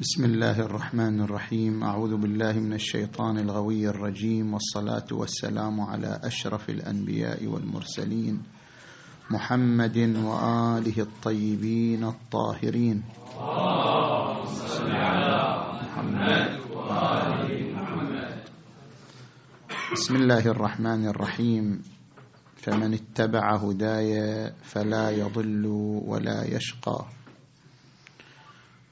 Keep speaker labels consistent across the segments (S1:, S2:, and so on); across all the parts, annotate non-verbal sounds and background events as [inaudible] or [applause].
S1: بسم الله الرحمن الرحيم. أعوذ بالله من الشيطان الغوي الرجيم. والصلاة والسلام على أشرف الأنبياء والمرسلين محمد وآله الطيبين الطاهرين. محمد بسم الله الرحمن الرحيم. فمن اتبع هداي فلا يضل ولا يشقى.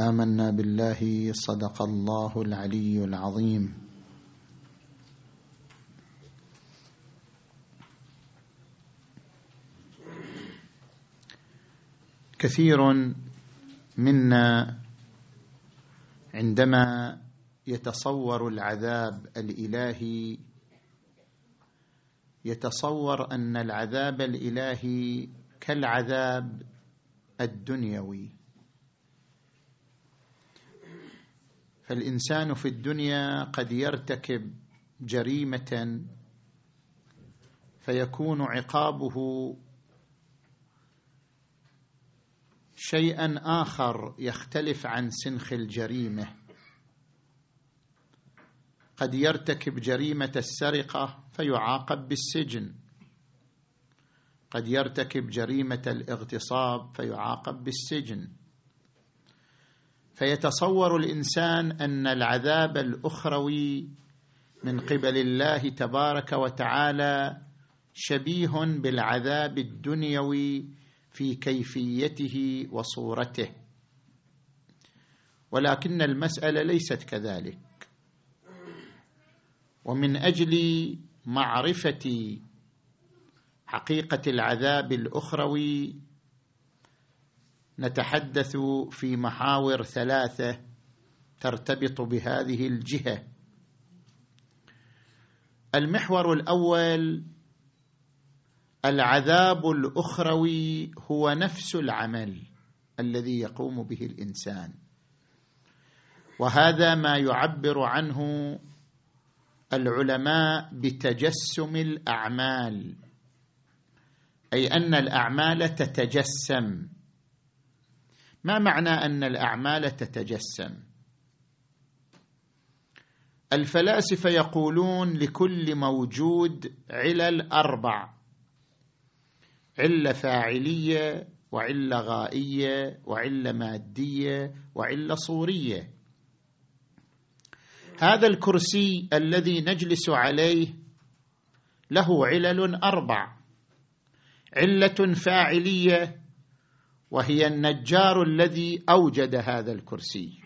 S1: آمنا بالله صدق الله العلي العظيم. كثير منا عندما يتصور العذاب الإلهي يتصور أن العذاب الإلهي كالعذاب الدنيوي. فالانسان في الدنيا قد يرتكب جريمة فيكون عقابه شيئا آخر يختلف عن سنخ الجريمة. قد يرتكب جريمة السرقة فيعاقب بالسجن. قد يرتكب جريمة الاغتصاب فيعاقب بالسجن. فيتصور الإنسان أن العذاب الأخروي من قبل الله تبارك وتعالى شبيه بالعذاب الدنيوي في كيفيته وصورته. ولكن المسألة ليست كذلك. ومن أجل معرفة حقيقة العذاب الأخروي نتحدث في محاور ثلاثة ترتبط بهذه الجهة. المحور الأول العذاب الأخروي هو نفس العمل الذي يقوم به الإنسان. وهذا ما يعبر عنه العلماء بتجسم الأعمال أي أن الأعمال تتجسم. ما معنى أن الأعمال تتجسم؟ الفلاسفة يقولون لكل موجود علل أربع علة فاعلية وعلة غائية وعلة مادية وعلة صورية. هذا الكرسي الذي نجلس عليه له علل أربع علة فاعلية وهي النجار الذي أوجد هذا الكرسي.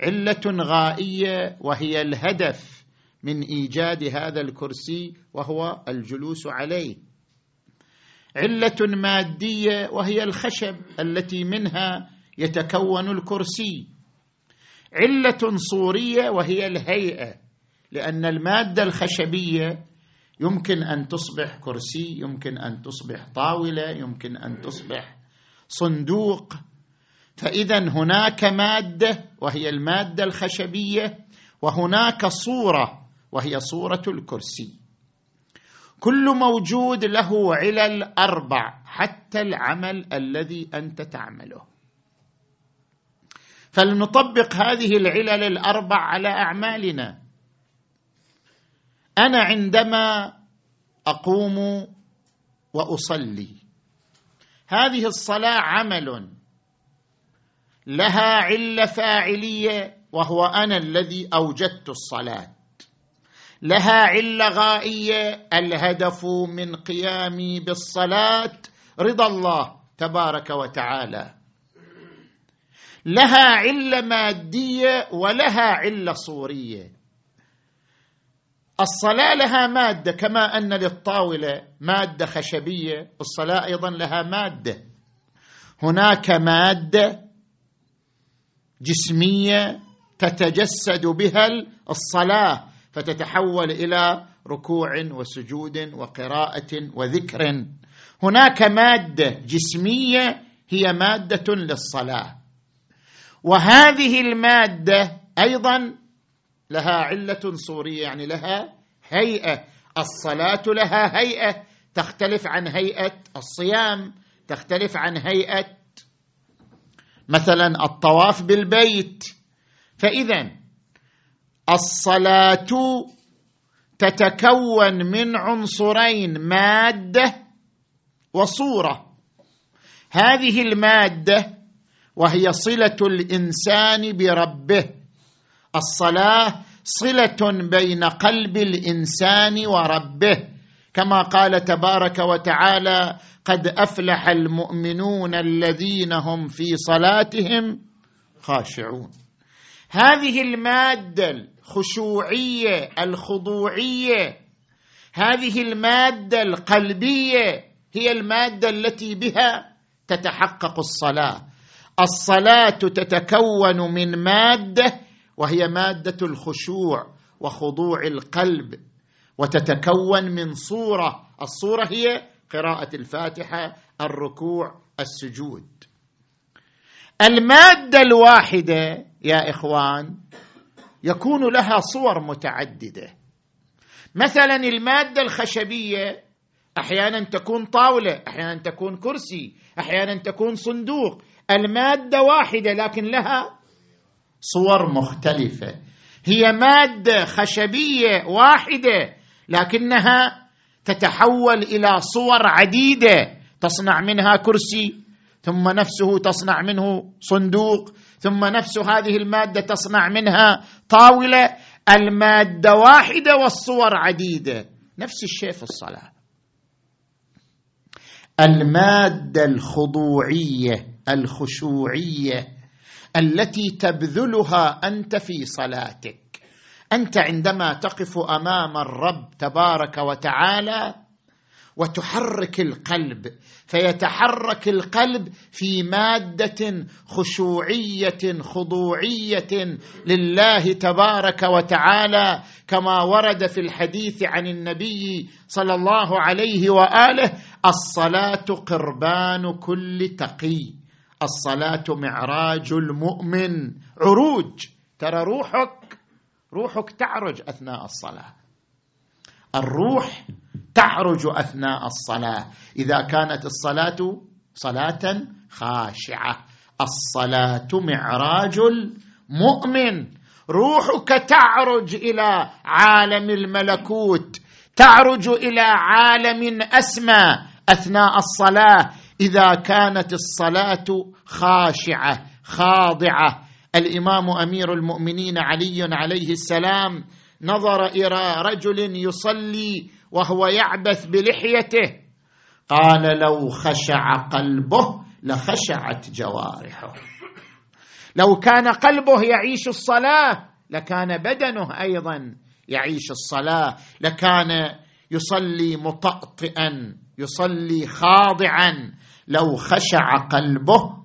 S1: علة غائية وهي الهدف من إيجاد هذا الكرسي وهو الجلوس عليه. علة مادية وهي الخشب التي منها يتكون الكرسي. علة صورية وهي الهيئة لأن المادة الخشبية يمكن أن تصبح كرسي يمكن أن تصبح طاولة يمكن أن تصبح صندوق. فإذا هناك مادة وهي المادة الخشبية وهناك صورة وهي صورة الكرسي. كل موجود له علل أربع حتى العمل الذي أنت تعمله. فلنطبق هذه العلل الأربع على أعمالنا. أنا عندما أقوم وأصلي. هذه الصلاة عمل. لها علة فاعلية وهو أنا الذي أوجدت الصلاة. لها علة غائية الهدف من قيامي بالصلاة رضا الله تبارك وتعالى. لها علة مادية ولها علة صورية. الصلاة لها مادة كما أن للطاولة مادة خشبية الصلاة أيضا لها مادة. هناك مادة جسمية تتجسد بها الصلاة فتتحول إلى ركوع وسجود وقراءة وذكر. هناك مادة جسمية هي مادة للصلاة. وهذه المادة أيضا لها علة صوريه يعني لها هيئة. الصلاة لها هيئة. تختلف عن هيئة الصيام تختلف عن هيئة مثلا الطواف بالبيت. فاذا الصلاة تتكون من عنصرين مادة وصورة. هذه المادة وهي صلة الإنسان بربه. الصلاة صلة بين قلب الإنسان وربه كما قال تبارك وتعالى قد أفلح المؤمنون الذين هم في صلاتهم خاشعون هذه المادة الخشوعية الخضوعية هذه المادة القلبية هي المادة التي بها تتحقق الصلاة. الصلاة تتكون من مادة وهي مادة الخشوع وخضوع القلب وتتكون من صورة. الصورة هي قراءة الفاتحة الركوع السجود. المادة الواحدة يا إخوان يكون لها صور متعددة. مثلا المادة الخشبية أحيانا تكون طاولة أحيانا تكون كرسي أحيانا تكون صندوق. المادة واحدة لكن لها صور مختلفة. هي مادة خشبية واحدة لكنها تتحول إلى صور عديدة. تصنع منها كرسي ثم نفسه تصنع منه صندوق ثم نفس هذه المادة تصنع منها طاولة. المادة واحدة والصور عديدة. نفس الشيء في الصلاة. المادة الخضوعية الخشوعية التي تبذلها أنت في صلاتك. أنت عندما تقف أمام الرب تبارك وتعالى وتحرك القلب فيتحرك القلب في مادة خشوعية خضوعية لله تبارك وتعالى كما ورد في الحديث عن النبي صلى الله عليه وآله الصلاة قربان كل تقي. الصلاة معراج المؤمن. عروج. ترى روحك روحك تعرج أثناء الصلاة. الروح تعرج أثناء الصلاة. إذا كانت الصلاة صلاة خاشعة. الصلاة معراج المؤمن. روحك تعرج إلى عالم الملكوت. تعرج إلى عالم أسمى أثناء الصلاة. إذا كانت الصلاة خاشعة خاضعة. الإمام أمير المؤمنين علي عليه السلام نظر إلى رجل يصلي وهو يعبث بلحيته. قال لو خشع قلبه لخشعت جوارحه. لو كان قلبه يعيش الصلاة لكان بدنه أيضا يعيش الصلاة. لكان يصلي مطأطئا يصلي خاضعا. لو خشع قلبه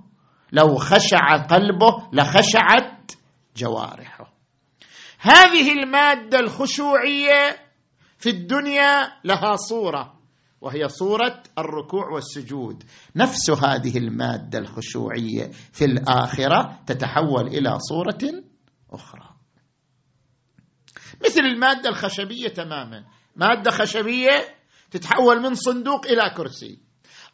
S1: لو خشع قلبه لخشعت جوارحه. هذه المادة الخشوعية في الدنيا لها صورة وهي صورة الركوع والسجود. نفس هذه المادة الخشوعية في الآخرة تتحول إلى صورة أخرى. مثل المادة الخشبية تماما. مادة خشبية تتحول من صندوق إلى كرسي.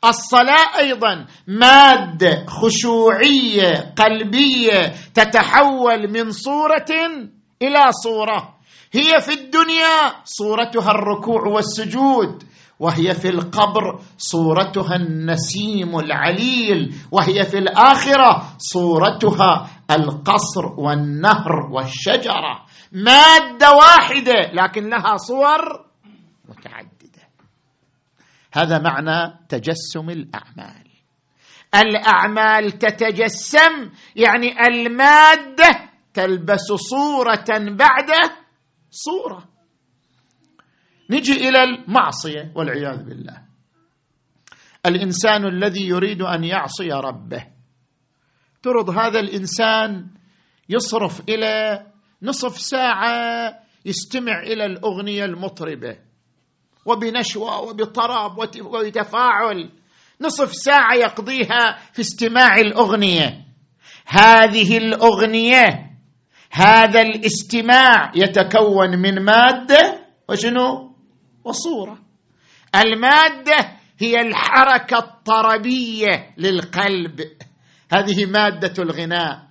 S1: الصلاة أيضا مادة خشوعية قلبية تتحول من صورة إلى صورة. هي في الدنيا صورتها الركوع والسجود وهي في القبر صورتها النسيم العليل وهي في الآخرة صورتها القصر والنهر والشجرة. مادة واحدة لكن لها صور متعددة. هذا معنى تجسم الأعمال. الأعمال تتجسم يعني المادة تلبس صورة بعد صورة. نجي إلى المعصية والعياذ بالله. الإنسان الذي يريد أن يعصي ربه. ترض هذا الإنسان يصرف إلى نصف ساعة يستمع إلى الأغنية المطربة. وبنشوة وبطرب وتفاعل. نصف ساعة يقضيها في استماع الأغنية. هذه الأغنية هذا الاستماع يتكون من مادة وشنو؟ وصورة. المادة هي الحركة الطربية للقلب. هذه مادة الغناء.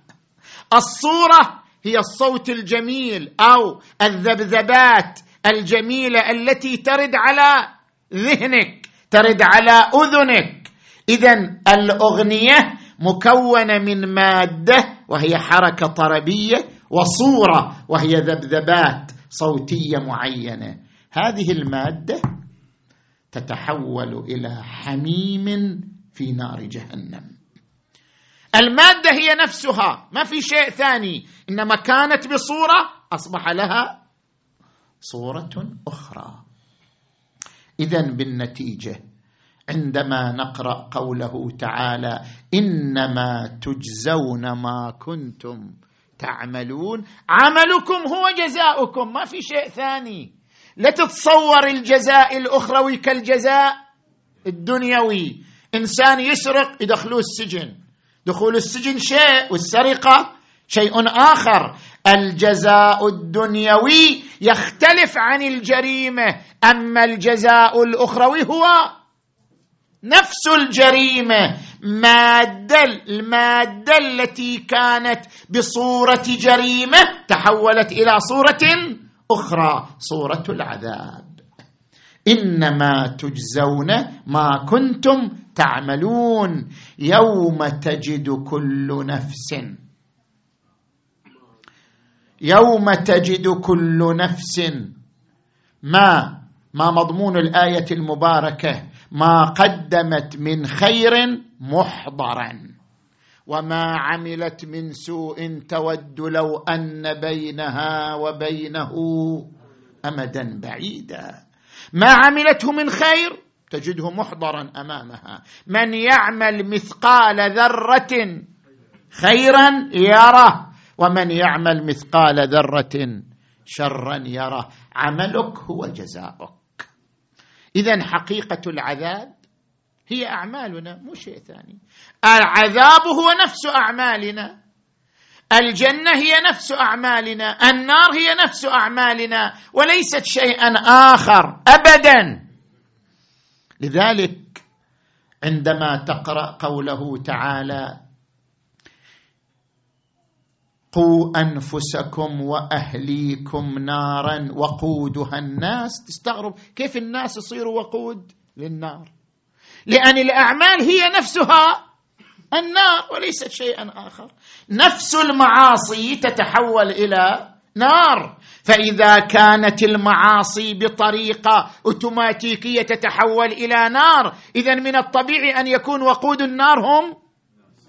S1: الصورة هي الصوت الجميل أو الذبذبات الجميلة التي ترد على ذهنك ترد على أذنك. اذا الأغنية مكونة من مادة وهي حركة طربية وصورة وهي ذبذبات صوتية معينة. هذه المادة تتحول إلى حميم في نار جهنم. المادة هي نفسها ما في شيء ثاني إنما كانت بصورة أصبح لها صورة أخرى. اذا بالنتيجة عندما نقرأ قوله تعالى إنما تجزون ما كنتم تعملون عملكم هو جزاؤكم ما في شيء ثاني. لا تتصور الجزاء الأخروي كالجزاء الدنيوي. إنسان يسرق يدخلوه السجن. دخول السجن شيء والسرقة شيء آخر. الجزاء الدنيوي يختلف عن الجريمة أما الجزاء الأخروي هو نفس الجريمة مادة المادة التي كانت بصورة جريمة تحولت إلى صورة أخرى صورة العذاب. إنما تجزون ما كنتم تعملون يوم تجد كل نفس يوم تجد كل نفس ما ما مضمون الآية المباركة ما قدمت من خير محضرا. وما عملت من سوء تود لو أن بينها وبينه امدا بعيدا. ما عملته من خير تجده محضرا أمامها. من يعمل مثقال ذرة خيرا يره ومن يعمل مثقال ذرة شرا يره. عملك هو جزاؤك. اذا حقيقة العذاب هي أعمالنا مو شيء ثاني. العذاب هو نفس أعمالنا. الجنة هي نفس أعمالنا. النار هي نفس أعمالنا. وليست شيئا آخر ابدا. لذلك عندما تقرأ قوله تعالى قوا أنفسكم وأهليكم نارا وقودها الناس. تستغرب كيف الناس يصيروا وقود للنار. لأن الأعمال هي نفسها النار وليست شيئا آخر. نفس المعاصي تتحول إلى نار. فإذا كانت المعاصي بطريقة أوتوماتيكية تتحول إلى نار اذا من الطبيعي أن يكون وقود النار هم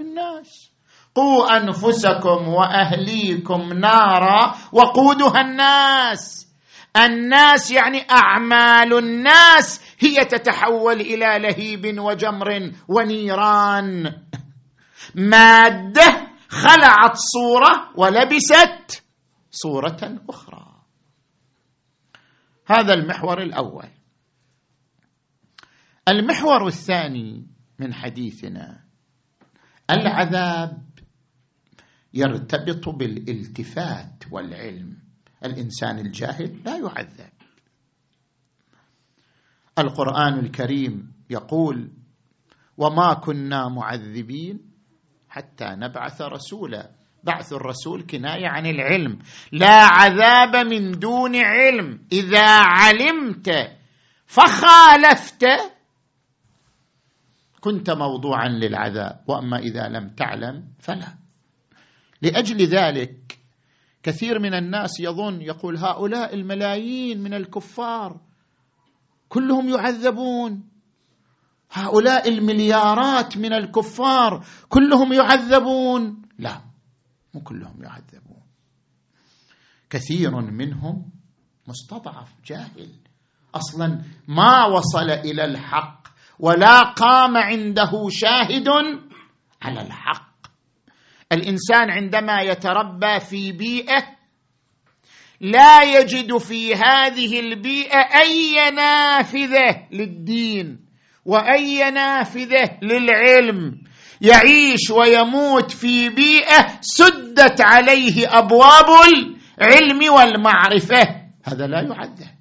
S1: الناس. قوا أنفسكم وأهليكم نارا وقودها الناس. الناس يعني أعمال الناس هي تتحول إلى لهيب وجمر ونيران. مادة خلعت صورة ولبست صورة أخرى. هذا المحور الأول. المحور الثاني من حديثنا العذاب. يرتبط بالالتفات والعلم. الإنسان الجاهل لا يعذب. القرآن الكريم يقول وما كنا معذبين حتى نبعث رسولا. بعث الرسول كناية عن العلم. لا عذاب من دون علم. إذا علمت فخالفت. كنت موضوعا للعذاب. وأما إذا لم تعلم فلا. لأجل ذلك كثير من الناس يظن يقول هؤلاء الملايين من الكفار كلهم يعذبون. هؤلاء المليارات من الكفار كلهم يعذبون. لا مو كلهم يعذبون. كثير منهم مستضعف جاهل. أصلا ما وصل إلى الحق ولا قام عنده شاهد على الحق. الإنسان عندما يتربى في بيئة لا يجد في هذه البيئة أي نافذة للدين وأي نافذة للعلم. يعيش ويموت في بيئة سدت عليه أبواب العلم والمعرفة. هذا لا يعذب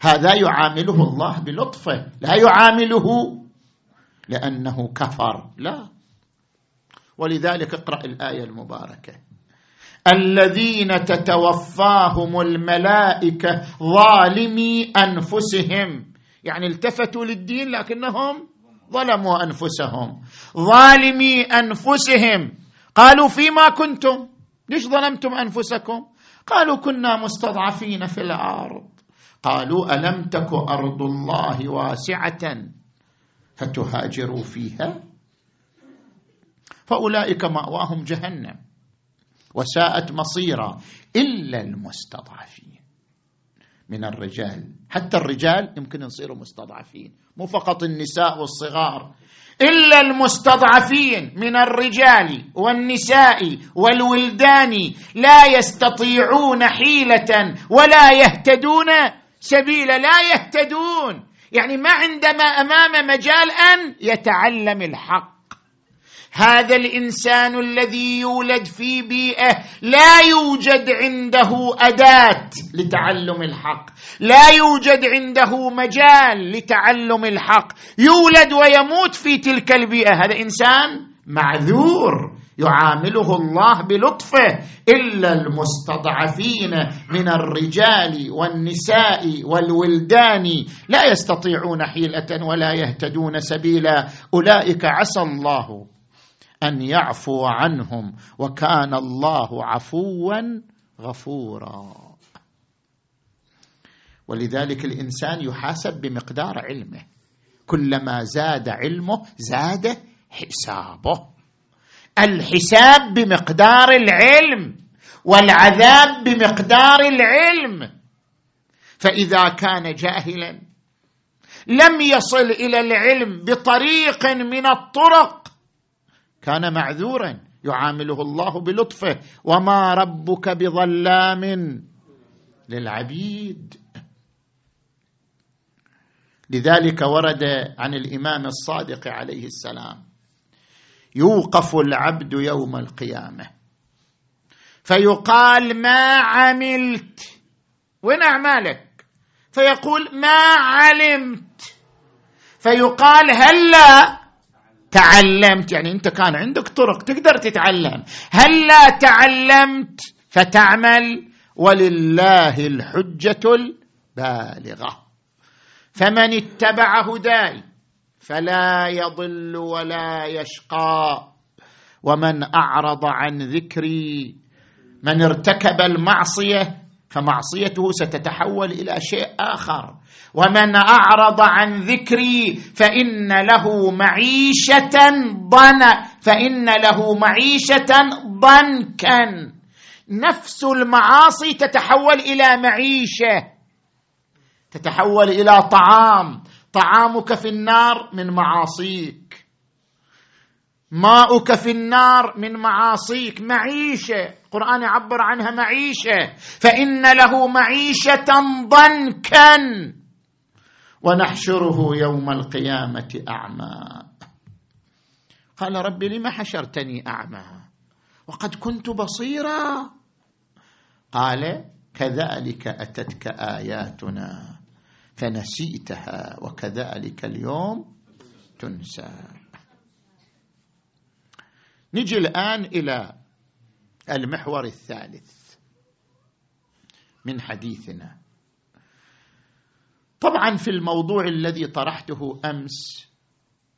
S1: هذا يعامله الله بلطفه. لا يعامله لأنه كفر. لا. ولذلك اقرأ الآية المباركة. الذين تتوفاهم الملائكة ظالمي أنفسهم. يعني التفتوا للدين لكنهم ظلموا أنفسهم. ظالمي أنفسهم. قالوا فيما كنتم؟ ليش ظلمتم أنفسكم؟ قالوا كنا مستضعفين في الأرض. قالوا ألم تك أرض الله واسعة فتهاجروا فيها؟ فأولئك مأواهم جهنم وساءت مصيرا إلا المستضعفين من الرجال. حتى الرجال يمكن يصيروا مستضعفين مو فقط النساء والصغار إلا المستضعفين من الرجال والنساء والولدان لا يستطيعون حيلة ولا يهتدون سبيلا لا يهتدون. يعني ما عندما أمام مجال أن يتعلم الحق. هذا الإنسان الذي يولد في بيئة لا يوجد عنده أداة لتعلم الحق. لا يوجد عنده مجال لتعلم الحق. يولد ويموت في تلك البيئة. هذا إنسان معذور. يعامله الله بلطفه. إلا المستضعفين من الرجال والنساء والولدان لا يستطيعون حيلة ولا يهتدون سبيلا. أولئك عسى الله أن يعفو عنهم وكان الله عفوا غفورا. ولذلك الإنسان يحاسب بمقدار علمه. كلما زاد علمه زاد حسابه. الحساب بمقدار العلم والعذاب بمقدار العلم. فإذا كان جاهلا لم يصل إلى العلم بطريق من الطرق كان معذورا. يعامله الله بلطفه. وما ربك بظلام للعبيد. لذلك ورد عن الإمام الصادق عليه السلام يوقف العبد يوم القيامة. فيقال ما عملت؟ وين أعمالك؟ فيقول ما علمت. فيقال هلا. تعلمت يعني انت كان عندك طرق تقدر تتعلم. هلا تعلمت؟ فتعمل ولله الحجة البالغة. فمن اتبع هداي فلا يضل ولا يشقى. ومن أعرض عن ذكري من ارتكب المعصية فمعصيته ستتحول إلى شيء آخر. ومن أعرض عن ذكري فإن له معيشة ضن فإن له معيشة ضنكا. نفس المعاصي تتحول إلى معيشة تتحول إلى طعام. طعامك في النار من معاصيك. ماؤك في النار من معاصيك. معيشة القرآن يعبر عنها معيشة. فإن له معيشة ضنكا. ونحشره يوم القيامة أعمى. قال رب لم حشرتني أعمى؟ وقد كنت بصيرا. قال كذلك أتتك آياتنا فنسيتها وكذلك اليوم تنسى. نجي الآن إلى المحور الثالث من حديثنا. طبعا في الموضوع الذي طرحته أمس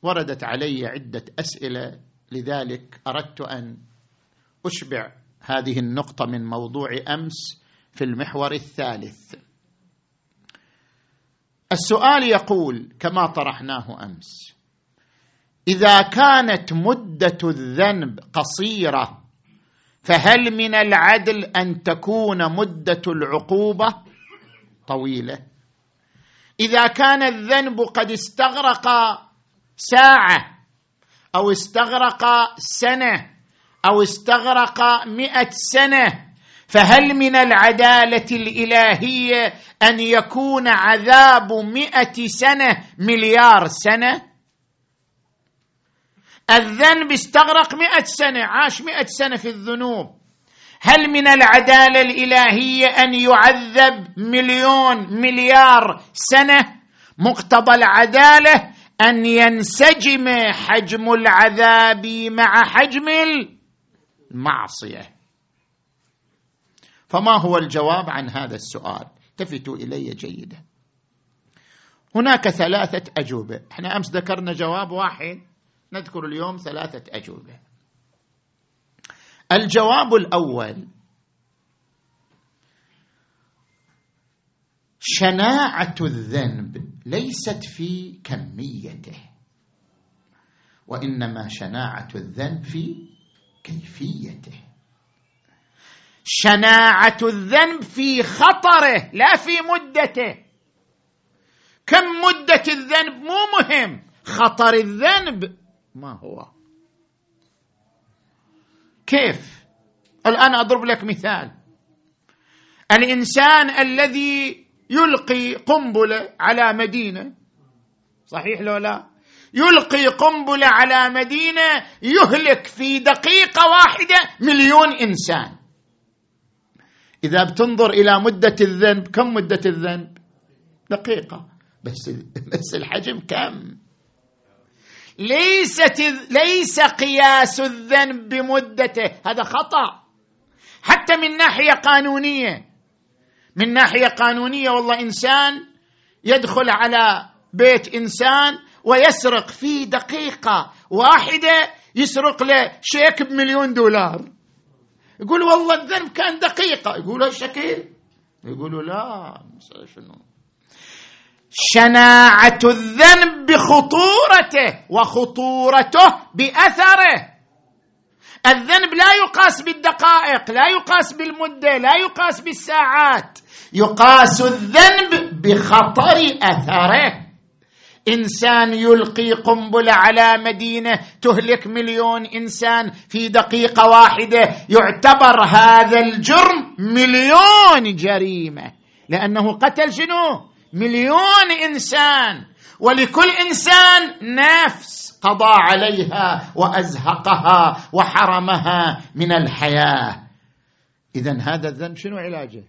S1: وردت علي عدة أسئلة لذلك أردت أن أشبع هذه النقطة من موضوع أمس في المحور الثالث. السؤال يقول كما طرحناه أمس إذا كانت مدة الذنب قصيرة فهل من العدل أن تكون مدة العقوبة طويلة؟ إذا كان الذنب قد استغرق ساعة أو استغرق سنة أو استغرق مئة سنة فهل من العدالة الإلهية أن يكون عذاب مئة سنة مليار سنة؟ الذنب استغرق مئة سنة عاش مئة سنة في الذنوب. هل من العدالة الإلهية أن يعذب مليون مليار سنة؟ مقتضى العدالة أن ينسجم حجم العذاب مع حجم المعصية. فما هو الجواب عن هذا السؤال؟ التفتوا إلي جيدا. هناك ثلاثة أجوبة. إحنا أمس ذكرنا جواب واحد. نذكر اليوم ثلاثة أجوبة. الجواب الأول. شناعة الذنب ليست في كميته وإنما شناعة الذنب في كيفيته. شناعة الذنب في خطره لا في مدته. كم مدة الذنب؟ مو مهم. خطر الذنب ما هو؟ كيف؟ الآن أضرب لك مثال. الإنسان الذي يلقي قنبلة على مدينة صحيح لو لا؟ يلقي قنبلة على مدينة يهلك في دقيقة واحدة مليون إنسان. إذا بتنظر إلى مدة الذنب كم مدة الذنب؟ دقيقة. بس [laughs] بس الحجم كم؟ ليست ليس قياس الذنب بمدته. هذا خطأ. حتى من ناحية قانونية. من ناحية قانونية والله إنسان يدخل على بيت إنسان ويسرق في دقيقة واحدة يسرق له شيك بمليون دولار. يقول والله الذنب كان دقيقة. يقولوا شكل يقولوا لا شنو. شناعة الذنب بخطورته وخطورته بأثره. الذنب لا يقاس بالدقائق لا يقاس بالمدة لا يقاس بالساعات. يقاس الذنب بخطر أثره. إنسان يلقي قنبلة على مدينة تهلك مليون إنسان في دقيقة واحدة يعتبر هذا الجرم مليون جريمة لأنه قتل شنو؟ مليون إنسان ولكل إنسان نفس قضى عليها وأزهقها وحرمها من الحياة. اذا هذا الذنب شنو علاجه؟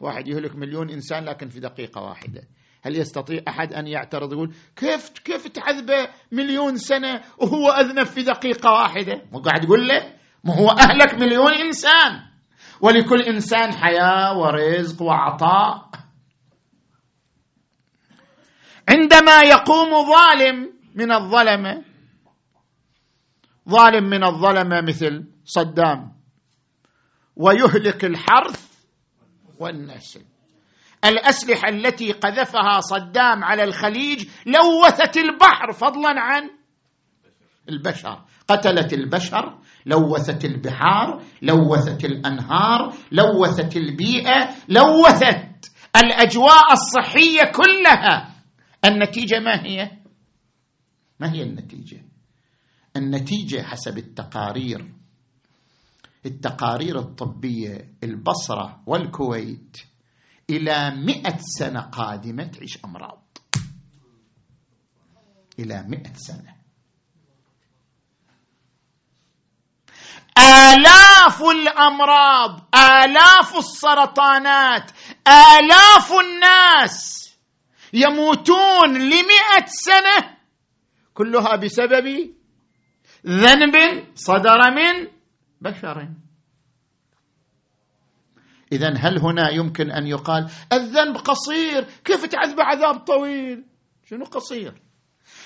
S1: واحد يهلك مليون إنسان لكن في دقيقة واحدة. هل يستطيع أحد أن يعترض يقول كيف كيف تعذبه مليون سنة وهو أذنب في دقيقة واحدة؟ مو قاعد يقول له؟ ما هو أهلك مليون إنسان. ولكل إنسان حياة ورزق وعطاء. عندما يقوم ظالم من الظلمه ظالم من الظلمه مثل صدام ويهلك الحرث والنسل. الأسلحة التي قذفها صدام على الخليج لوثت البحر فضلا عن البشر. قتلت البشر لوثت البحار لوثت الأنهار لوثت البيئة لوثت الأجواء الصحية كلها. النتيجة ما هي؟ ما هي النتيجة؟ النتيجة حسب التقارير. التقارير الطبية البصرة والكويت إلى مئة سنة قادمة تعيش أمراض. إلى مئة سنة. آلاف الأمراض آلاف السرطانات آلاف الناس يموتون لمئة سنة. كلها بسبب ذنب صدر من بشر. اذا هل هنا يمكن أن يقال الذنب قصير؟ كيف تعذب عذاب طويل؟ شنو قصير؟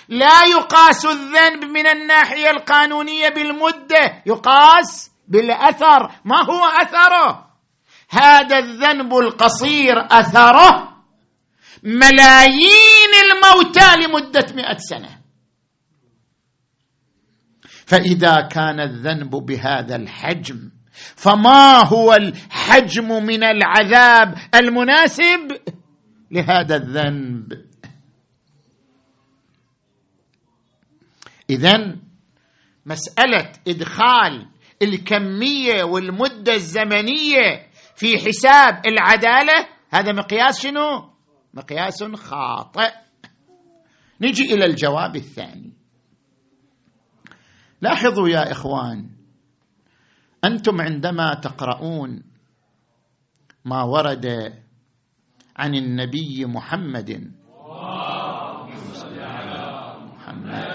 S1: لا يقاس الذنب من الناحية القانونية بالمدة يقاس بالأثر. ما هو أثره؟ هذا الذنب القصير أثره ملايين الموتى لمدة مئة سنة. فإذا كان الذنب بهذا الحجم فما هو الحجم من العذاب المناسب لهذا الذنب؟ اذا مسألة إدخال الكمية والمدة الزمنية في حساب العدالة هذا مقياس شنو؟ مقياس خاطئ. نجي إلى الجواب الثاني. لاحظوا يا إخوان أنتم عندما تقرؤون ما ورد عن النبي محمد. محمد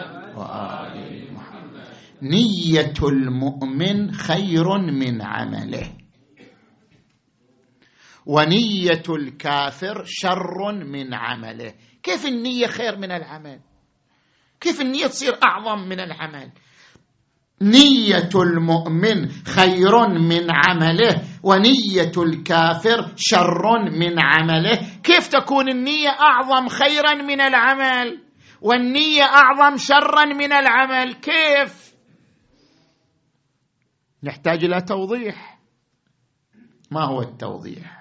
S1: محمد نية المؤمن خير من عمله. ونية الكافر شر من عمله. كيف النية خير من العمل؟ كيف النية تصير أعظم من العمل؟ نية المؤمن خير من عمله ونية الكافر شر من عمله. كيف تكون النية أعظم خيرا من العمل؟ والنية أعظم شرا من العمل. كيف؟ نحتاج إلى توضيح. ما هو التوضيح؟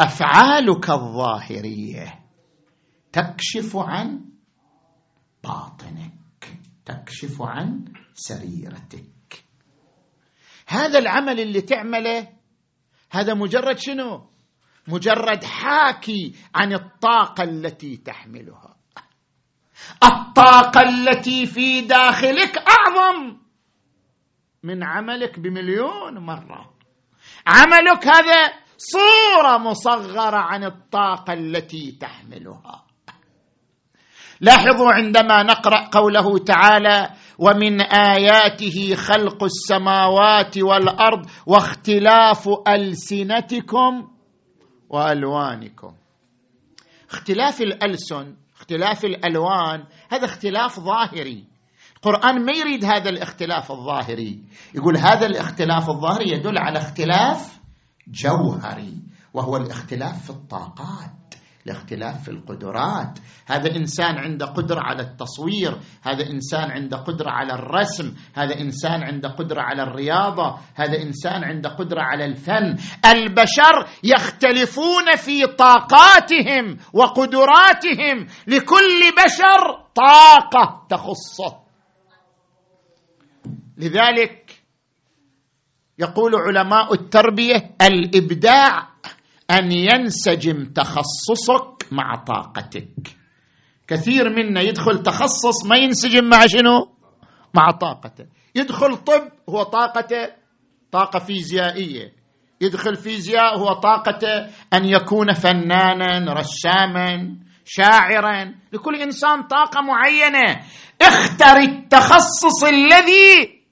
S1: أفعالك الظاهرية تكشف عن باطنك تكشف عن سريرتك. هذا العمل اللي تعمله هذا مجرد شنو؟ مجرد حاكي عن الطاقة التي تحملها. الطاقة التي في داخلك أعظم من عملك بمليون مرة. عملك هذا صورة مصغرة عن الطاقة التي تحملها. لاحظوا عندما نقرأ قوله تعالى ومن آياته خلق السماوات والأرض واختلاف ألسنتكم وألوانكم. اختلاف الألسن اختلاف الألوان هذا اختلاف ظاهري. القرآن ما يريد هذا الاختلاف الظاهري. يقول هذا الاختلاف الظاهري يدل على اختلاف جوهري وهو الاختلاف في الطاقات الاختلاف في القدرات. هذا إنسان عنده قدرة على التصوير هذا إنسان عنده قدرة على الرسم هذا إنسان عنده قدرة على الرياضة هذا إنسان عنده قدرة على الفن. البشر يختلفون في طاقاتهم وقدراتهم. لكل بشر طاقة تخصه. لذلك يقول علماء التربية الإبداع أن ينسجم تخصصك مع طاقتك. كثير منا يدخل تخصص ما ينسجم مع شنو؟ مع طاقته. يدخل طب هو طاقته طاقة فيزيائية. يدخل فيزياء هو طاقته أن يكون فنانا رساما شاعرا. لكل إنسان طاقة معينة. اختر التخصص الذي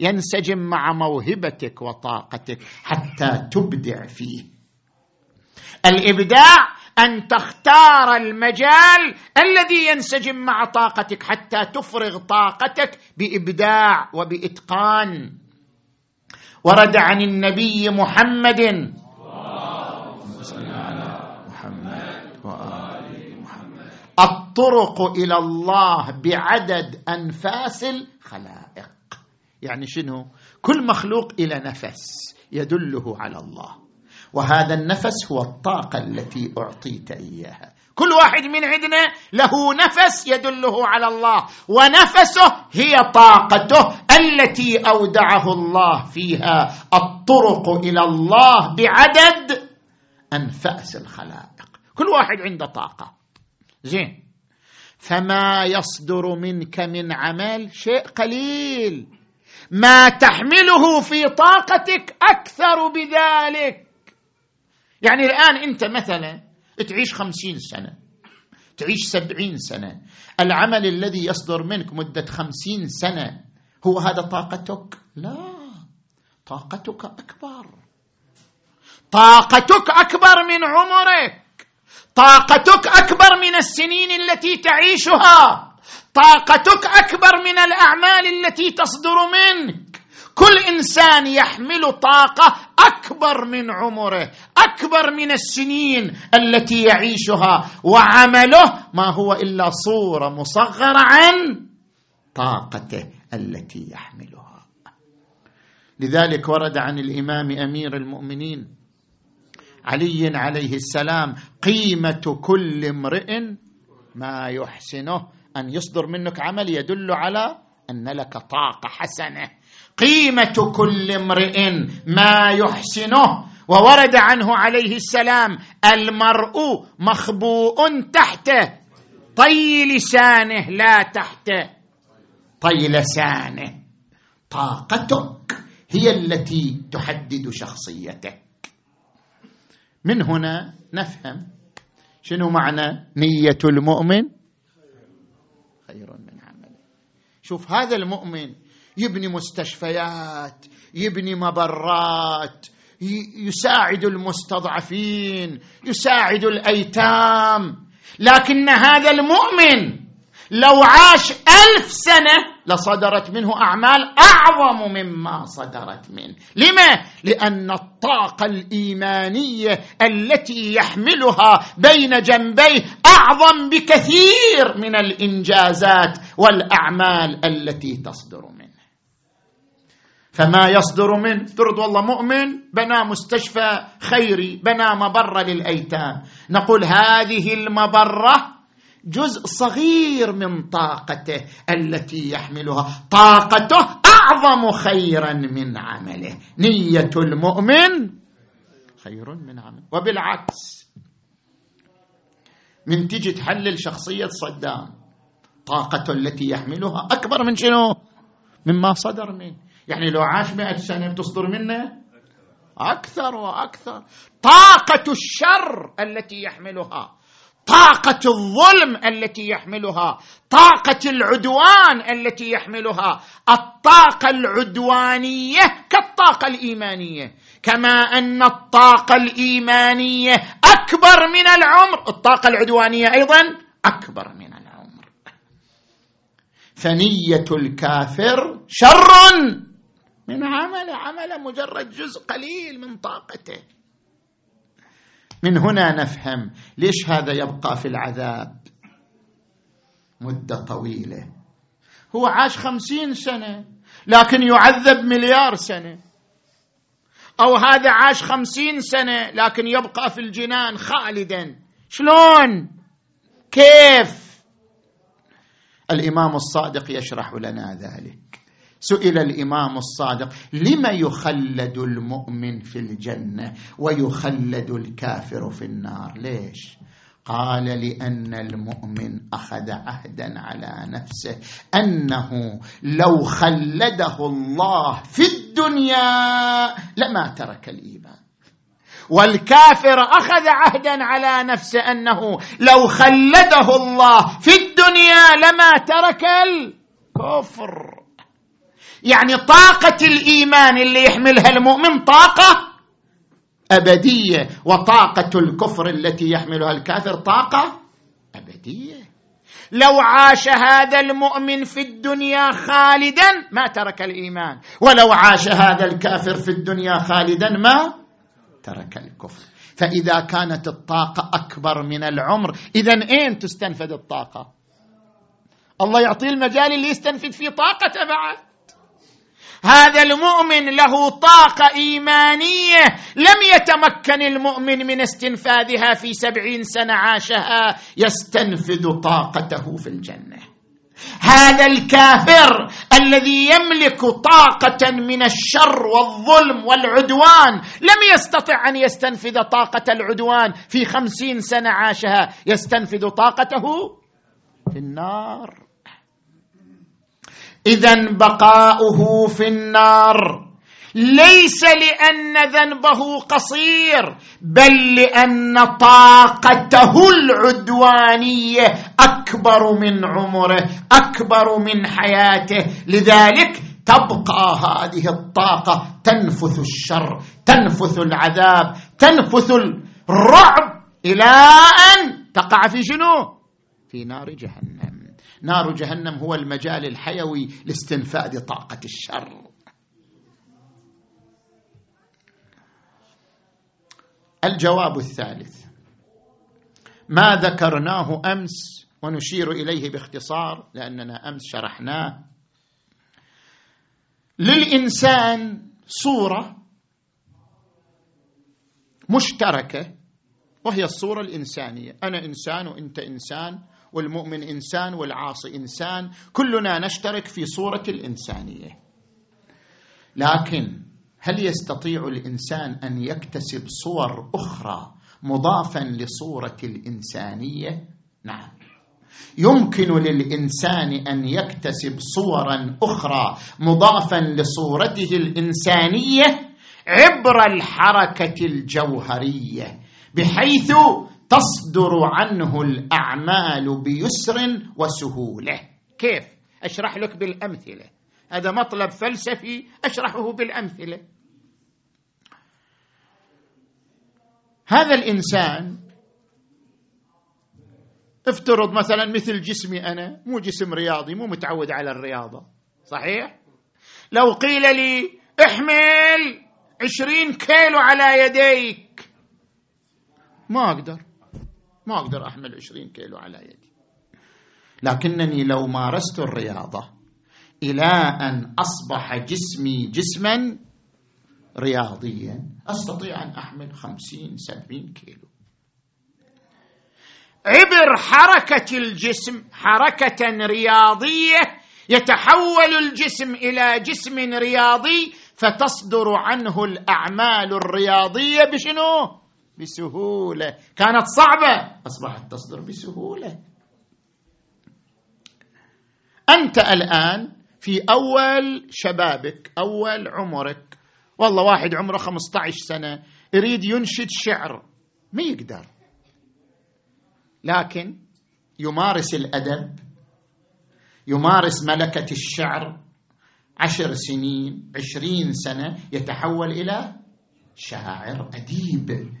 S1: ينسجم مع موهبتك وطاقتك حتى تبدع فيه. الإبداع أن تختار المجال الذي ينسجم مع طاقتك حتى تفرغ طاقتك بإبداع وبإتقان. ورد عن النبي محمد. الطرق إلى الله بعدد أنفاس الخلائق. يعني شنو؟ كل مخلوق إلى نفس يدله على الله. وهذا النفس هو الطاقة التي أعطيت إياها. كل واحد من عندنا له نفس يدله على الله ونفسه هي طاقته التي أودعه الله فيها. الطرق إلى الله بعدد أنفأس الخلائق. كل واحد عنده طاقة. زين. فما يصدر منك من عمل شيء قليل. ما تحمله في طاقتك أكثر بذلك. يعني الآن أنت مثلا تعيش خمسين سنة تعيش سبعين سنة العمل الذي يصدر منك مدة خمسين سنة هو هذا طاقتك؟ لا طاقتك أكبر. طاقتك أكبر من عمرك. طاقتك أكبر من السنين التي تعيشها. طاقتك أكبر من الأعمال التي تصدر منك. كل إنسان يحمل طاقة أكبر من عمره أكبر من السنين التي يعيشها وعمله ما هو إلا صورة مصغرة عن طاقته التي يحملها. لذلك ورد عن الإمام أمير المؤمنين علي عليه السلام قيمة كل امرئ ما يحسنه أن يصدر منك عمل يدل على أن لك طاقة حسنة. قيمة كل امرئ ما يحسنه وورد عنه عليه السلام المرء مخبوء تحت طي لسانه لا تحت طي لسانه طاقتك هي التي تحدد شخصيتك. من هنا نفهم شنو معنى نية المؤمن خير من عمله شوف هذا المؤمن يبني مستشفيات يبني مبرات يساعد المستضعفين يساعد الأيتام لكن هذا المؤمن لو عاش ألف سنة لصدرت منه أعمال أعظم مما صدرت منه. لما؟ لأن الطاقة الإيمانية التي يحملها بين جنبيه أعظم بكثير من الإنجازات والأعمال التي تصدر منه. فما يصدر منه؟ ترد والله مؤمن بنى مستشفى خيري بنى مبرة للأيتام. نقول هذه المبرة جزء صغير من طاقته التي يحملها. طاقته أعظم خيرا من عمله. نية المؤمن خير من عمل. وبالعكس من تجي تحلل شخصيه صدام طاقته التي يحملها أكبر من شنو؟ مما صدر منه. يعني لو عاش مئة سنة بتصدر منه؟ أكثر وأكثر. طاقة الشر التي يحملها. طاقة الظلم التي يحملها طاقة العدوان التي يحملها الطاقة العدوانية كالطاقة الإيمانية. كما أن الطاقة الإيمانية أكبر من العمر. الطاقة العدوانية أيضا أكبر من العمر. فنية الكافر شر من عمل عمل مجرد جزء قليل من طاقته. من هنا نفهم ليش هذا يبقى في العذاب. مدة طويلة. هو عاش خمسين سنة لكن يعذب مليار سنة. أو هذا عاش خمسين سنة لكن يبقى في الجنان خالدا. شلون؟ كيف؟ الإمام الصادق يشرح لنا ذلك. سئل الإمام الصادق لم يخلد المؤمن في الجنة ويخلد الكافر في النار؟ ليش؟ قال لأن المؤمن أخذ عهدا على نفسه أنه لو خلده الله في الدنيا لما ترك الإيمان. والكافر أخذ عهدا على نفسه أنه لو خلده الله في الدنيا لما ترك الكفر. يعني طاقة الإيمان اللي يحملها المؤمن طاقة أبدية. وطاقة الكفر التي يحملها الكافر طاقة أبدية. لو عاش هذا المؤمن في الدنيا خالدا ما ترك الإيمان. ولو عاش هذا الكافر في الدنيا خالدا ما ترك الكفر. فإذا كانت الطاقة أكبر من العمر اذا أين تستنفذ الطاقة؟ الله يعطيه المجال اللي يستنفذ فيه طاقته بعد. هذا المؤمن له طاقة إيمانية لم يتمكن المؤمن من استنفاذها في سبعين سنة عاشها يستنفذ طاقته في الجنة. هذا الكافر الذي يملك طاقة من الشر والظلم والعدوان لم يستطع أن يستنفذ طاقة العدوان في خمسين سنة عاشها يستنفذ طاقته في النار. اذا بقاؤه في النار. ليس لأن ذنبه قصير بل لأن طاقته العدوانية أكبر من عمره أكبر من حياته. لذلك تبقى هذه الطاقة تنفث الشر تنفث العذاب تنفث الرعب إلى أن تقع في شنو؟ في نار جهنم. نار جهنم هو المجال الحيوي لاستنفاذ طاقة الشر. الجواب الثالث. ما ذكرناه أمس ونشير إليه باختصار لأننا أمس شرحناه. للإنسان صورة مشتركة وهي الصورة الإنسانية. أنا إنسان وأنت إنسان. والمؤمن إنسان والعاصي إنسان كلنا نشترك في صورة الإنسانية. لكن هل يستطيع الإنسان أن يكتسب صور أخرى مضافا لصورة الإنسانية؟ نعم. يمكن للإنسان أن يكتسب صورا أخرى مضافا لصورته الإنسانية عبر الحركة الجوهرية بحيث تصدر عنه الأعمال بيسر وسهولة. كيف؟ أشرح لك بالأمثلة. هذا مطلب فلسفي أشرحه بالأمثلة. هذا الإنسان افترض مثلا مثل جسمي أنا مو جسم رياضي مو متعود على الرياضة. صحيح؟ لو قيل لي احمل عشرين كيلو على يديك ما أقدر. ما أقدر أحمل عشرين كيلو على يدي. لكنني لو مارست الرياضة إلى أن أصبح جسمي جسما رياضيا أستطيع أن أحمل خمسين سبعين كيلو. عبر حركة الجسم حركة رياضية يتحول الجسم إلى جسم رياضي فتصدر عنه الأعمال الرياضية بشنو؟ بسهولة. كانت صعبة. أصبحت تصدر بسهولة. أنت الآن في أول شبابك أول عمرك. والله واحد عمره 15 سنة يريد ينشد شعر. ما يقدر. لكن يمارس الأدب يمارس ملكة الشعر عشر سنين عشرين سنة يتحول إلى شاعر أديب.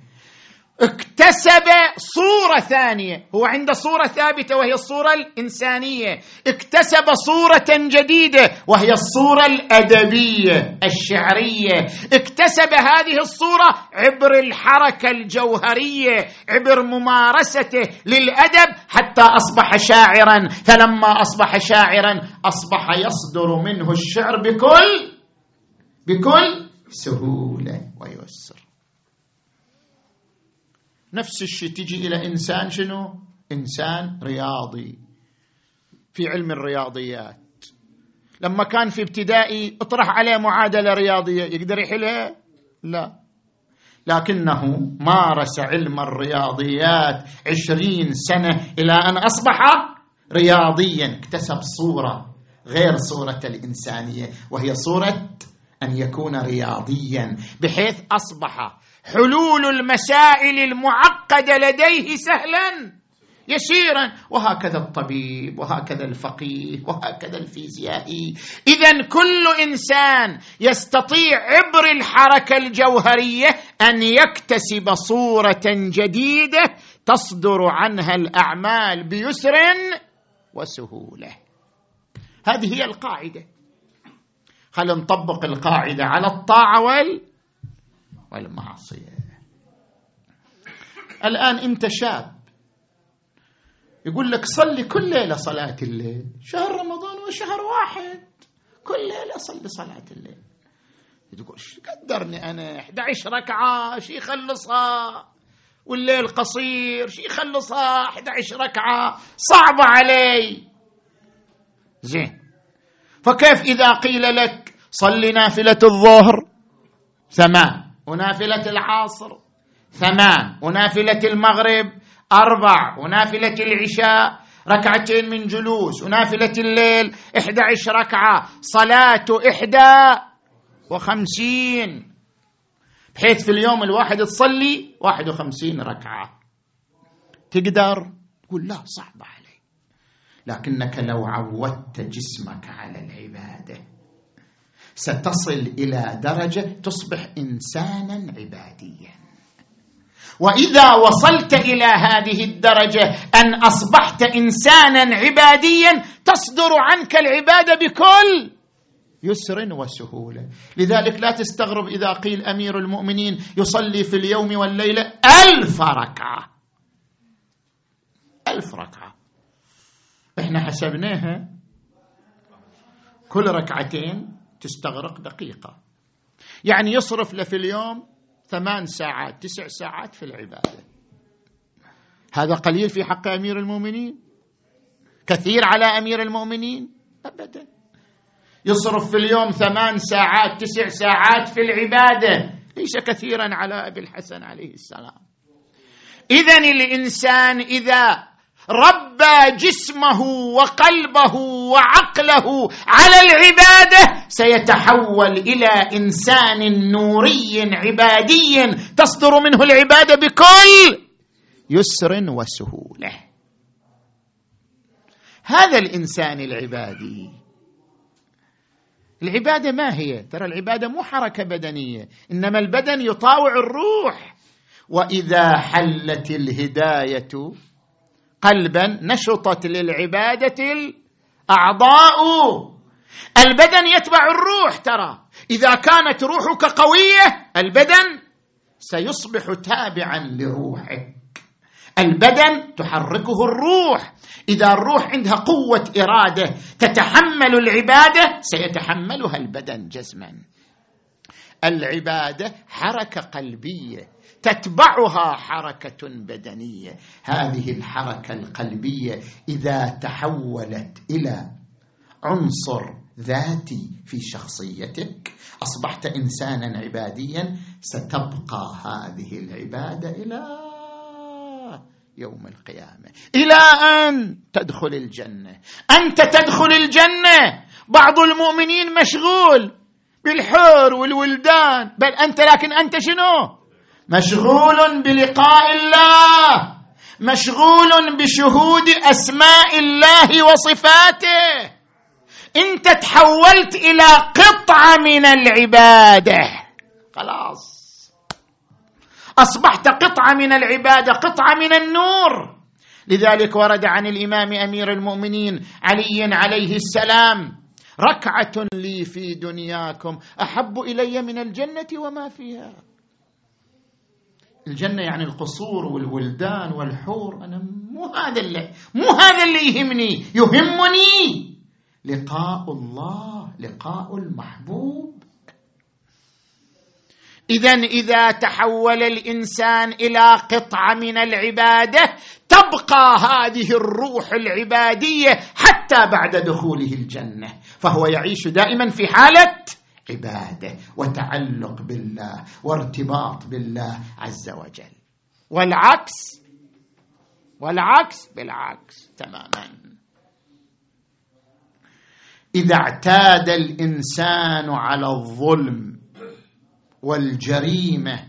S1: اكتسب صورة ثانية. هو عنده صورة ثابتة وهي الصورة الإنسانية. اكتسب صورة جديدة وهي الصورة الأدبية الشعرية. اكتسب هذه الصورة عبر الحركة الجوهرية عبر ممارسته للأدب حتى أصبح شاعرا. فلما أصبح شاعرا أصبح يصدر منه الشعر بكل بكل سهولة ويسر. نفس الشيء تجي إلى إنسان شنو؟ إنسان رياضي في علم الرياضيات لما كان في ابتدائي اطرح عليه معادلة رياضية يقدر يحلها؟ لا لكنه مارس علم الرياضيات عشرين سنة إلى أن أصبح رياضيا اكتسب صورة غير صورة الإنسانية وهي صورة أن يكون رياضيا بحيث أصبح حلول المسائل المعقدة لديه سهلا يسيرا. وهكذا الطبيب وهكذا الفقيه وهكذا الفيزيائي. اذا كل إنسان يستطيع عبر الحركة الجوهرية أن يكتسب صورة جديدة تصدر عنها الأعمال بيسر وسهولة. هذه هي القاعدة. خلينا نطبق القاعدة على الطاعة وال والمعصيه الآن أنت شاب. يقول لك صلي كل ليلة صلاة الليل. شهر رمضان وشهر واحد. كل ليلة صلي صلاة الليل. تقول قدرني أنا؟ 11 ركعة شي يخلصها. والليل قصير شي يخلصها. 11 ركعة صعبة علي. زين. فكيف إذا قيل لك صلي نافلة الظهر ثمان ونافلة العصر. ثمان ونافلة المغرب. أربع ونافلة العشاء. ركعتين من جلوس. ونافلة الليل إحدى عشر ركعة. صلاة إحدى وخمسين. بحيث في اليوم الواحد تصلي واحد وخمسين ركعة. تقدر؟ تقول لا صعب علي. لكنك لو عودت جسمك على العبادة. ستصل إلى درجة تصبح إنسانا عباديا. وإذا وصلت إلى هذه الدرجة أن أصبحت إنسانا عباديا تصدر عنك العباده بكل يسر وسهوله لذلك لا تستغرب إذا قيل أمير المؤمنين يصلي في اليوم والليله ألف ركعة. ألف ركعة. إحنا حسبناها كل ركعتين تستغرق دقيقة. يعني يصرف له في اليوم ثمان ساعات تسع ساعات في العبادة. هذا قليل في حق أمير المؤمنين؟ كثير على أمير المؤمنين؟ ابدا. يصرف في اليوم ثمان ساعات تسع ساعات في العبادة. ليس كثيرا على أبي الحسن عليه السلام. اذا الإنسان إذا ربى جسمه وقلبه وعقله على العبادة سيتحول إلى إنسان نوري عبادي تصدر منه العبادة بكل يسر وسهولة. هذا الإنسان العبادي. العبادة ما هي؟ ترى العبادة مو حركة بدنية إنما البدن يطاوع الروح. وإذا حلت الهداية قلبا نشطت للعبادة الاعضاء البدن يتبع الروح ترى. إذا كانت روحك قوية البدن سيصبح تابعا لروحك. البدن تحركه الروح. إذا الروح عندها قوة إرادة تتحمل العبادة سيتحملها البدن جزما العبادة حركة قلبية. تتبعها حركة بدنية. هذه الحركة القلبية إذا تحولت إلى عنصر ذاتي في شخصيتك أصبحت إنسانا عباديا ستبقى هذه العبادة إلى يوم القيامة. إلى أن تدخل الجنة. أنت تدخل الجنة. بعض المؤمنين مشغول بالحور والولدان. بل أنت لكن أنت شنو؟ مشغول بلقاء الله مشغول بشهود أسماء الله وصفاته. إنت تحولت إلى قطعة من العبادة. خلاص. أصبحت قطعة من العبادة قطعة من النور. لذلك ورد عن الإمام أمير المؤمنين علي عليه السلام ركعة لي في دنياكم أحب إلي من الجنة وما فيها. الجنة يعني القصور والولدان والحور. أنا مو هذا اللي مو هذا اللي يهمني. يهمني لقاء الله لقاء المحبوب. اذا إذا تحول الإنسان إلى قطعة من العبادة تبقى هذه الروح العبادية حتى بعد دخوله الجنة. فهو يعيش دائما في حالة عباده وتعلق بالله وارتباط بالله عز وجل. والعكس والعكس بالعكس تماما. إذا اعتاد الإنسان على الظلم والجريمة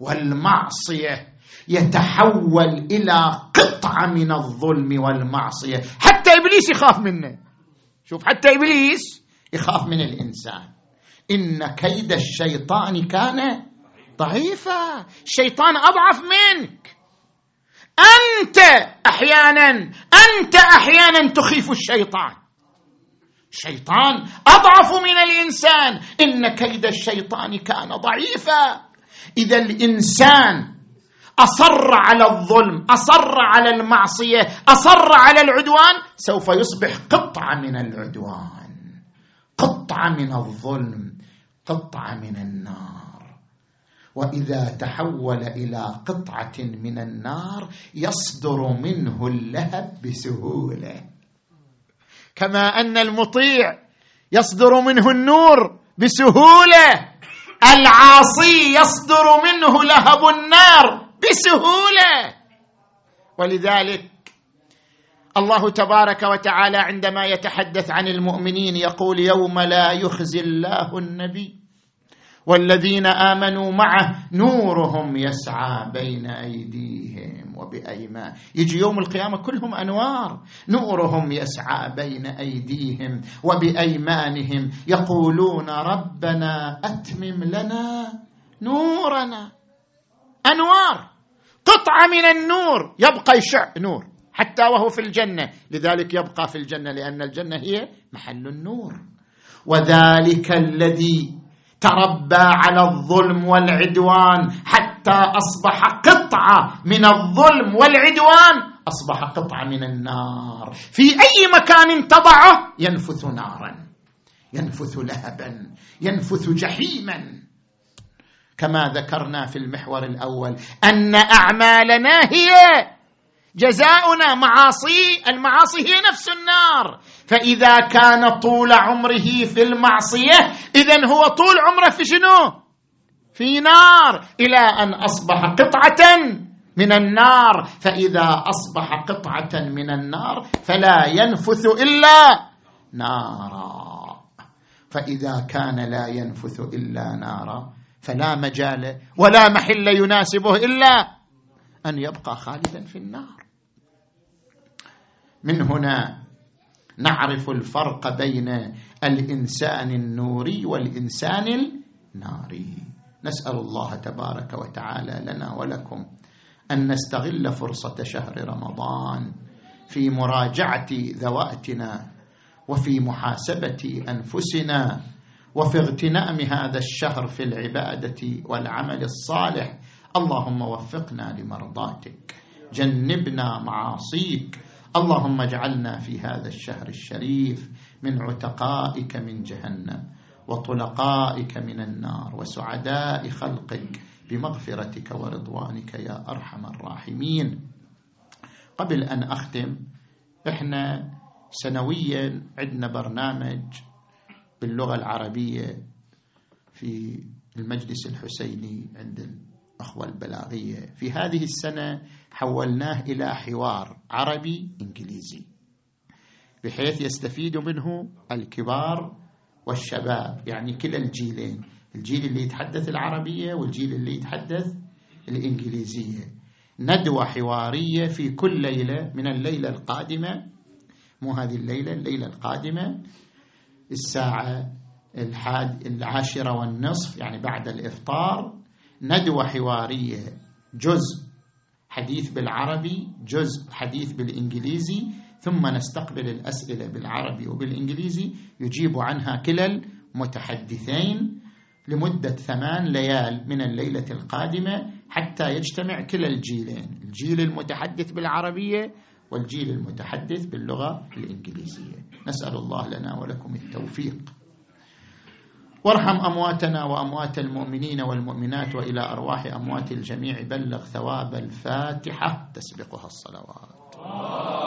S1: والمعصية يتحول إلى قطعة من الظلم والمعصية. حتى إبليس يخاف منه. شوف حتى إبليس يخاف من الإنسان. إن كيد الشيطان كان ضعيفا. الشيطان أضعف منك. أنت أحيانا أنت أحيانا تخيف الشيطان. الشيطان أضعف من الإنسان. إن كيد الشيطان كان ضعيفا. إذا الإنسان أصر على الظلم أصر على المعصية أصر على العدوان سوف يصبح قطعة من العدوان. قطعة من الظلم. قطعه من النار. وإذا تحول إلى قطعة من النار يصدر منه اللهب بسهولة. كما أن المطيع يصدر منه النور بسهولة. العاصي يصدر منه لهب النار بسهولة. ولذلك الله تبارك وتعالى عندما يتحدث عن المؤمنين يقول يوم لا يخزي الله النبي والذين آمنوا معه نورهم يسعى بين أيديهم وبأيمان. يجي يوم القيامة كلهم أنوار. نورهم يسعى بين أيديهم وبأيمانهم. يقولون ربنا أتمم لنا نورنا. أنوار. قطعة من النور. يبقى يشع نور. حتى وهو في الجنة. لذلك يبقى في الجنة لأن الجنة هي محل النور. وذلك الذي تربى على الظلم والعدوان حتى أصبح قطعة من الظلم والعدوان. أصبح قطعة من النار. في أي مكان تضعه ينفث نارا ينفث لهبا ينفث جحيما. كما ذكرنا في المحور الأول أن أعمالنا هي جزاؤنا معاصي المعاصي هي نفس النار. فإذا كان طول عمره في المعصية اذا هو طول عمره في شنو؟ في نار. إلى أن أصبح قطعة من النار. فإذا أصبح قطعة من النار فلا ينفث إلا نارا. فإذا كان لا ينفث إلا نارا فلا مجال ولا محل يناسبه إلا أن يبقى خالدا في النار. من هنا نعرف الفرق بين الإنسان النوري والإنسان الناري. نسأل الله تبارك وتعالى لنا ولكم أن نستغل فرصة شهر رمضان في مراجعة ذواتنا وفي محاسبة أنفسنا وفي اغتنام هذا الشهر في العبادة والعمل الصالح. اللهم وفقنا لمرضاتك جنبنا معاصيك اللهم اجعلنا في هذا الشهر الشريف من عتقائك من جهنم وطلقائك من النار وسعداء خلقك بمغفرتك ورضوانك يا أرحم الراحمين. قبل أن أختم إحنا سنويا عندنا برنامج باللغة العربية في المجلس الحسيني عند الأخوة البلاغية. في هذه السنة حولناه إلى حوار عربي إنجليزي بحيث يستفيد منه الكبار والشباب يعني كلا الجيلين الجيل اللي يتحدث العربية والجيل اللي يتحدث الإنجليزية. ندوة حوارية في كل ليلة من الليلة القادمة مو هذه الليلة الليلة القادمة الساعة الحاد العاشرة والنصف يعني بعد الإفطار ندوة حوارية. جزء حديث بالعربي جزء حديث بالإنجليزي ثم نستقبل الأسئلة بالعربي وبالإنجليزي. يجيب عنها كلا المتحدثين لمدة ثمان ليال من الليلة القادمة حتى يجتمع كلا الجيلين الجيل المتحدث بالعربية والجيل المتحدث باللغة الإنجليزية. نسأل الله لنا ولكم التوفيق. وارحم أمواتنا وأموات المؤمنين والمؤمنات وإلى أرواح أموات الجميع. بلغ ثواب الفاتحة. تسبقها الصلوات.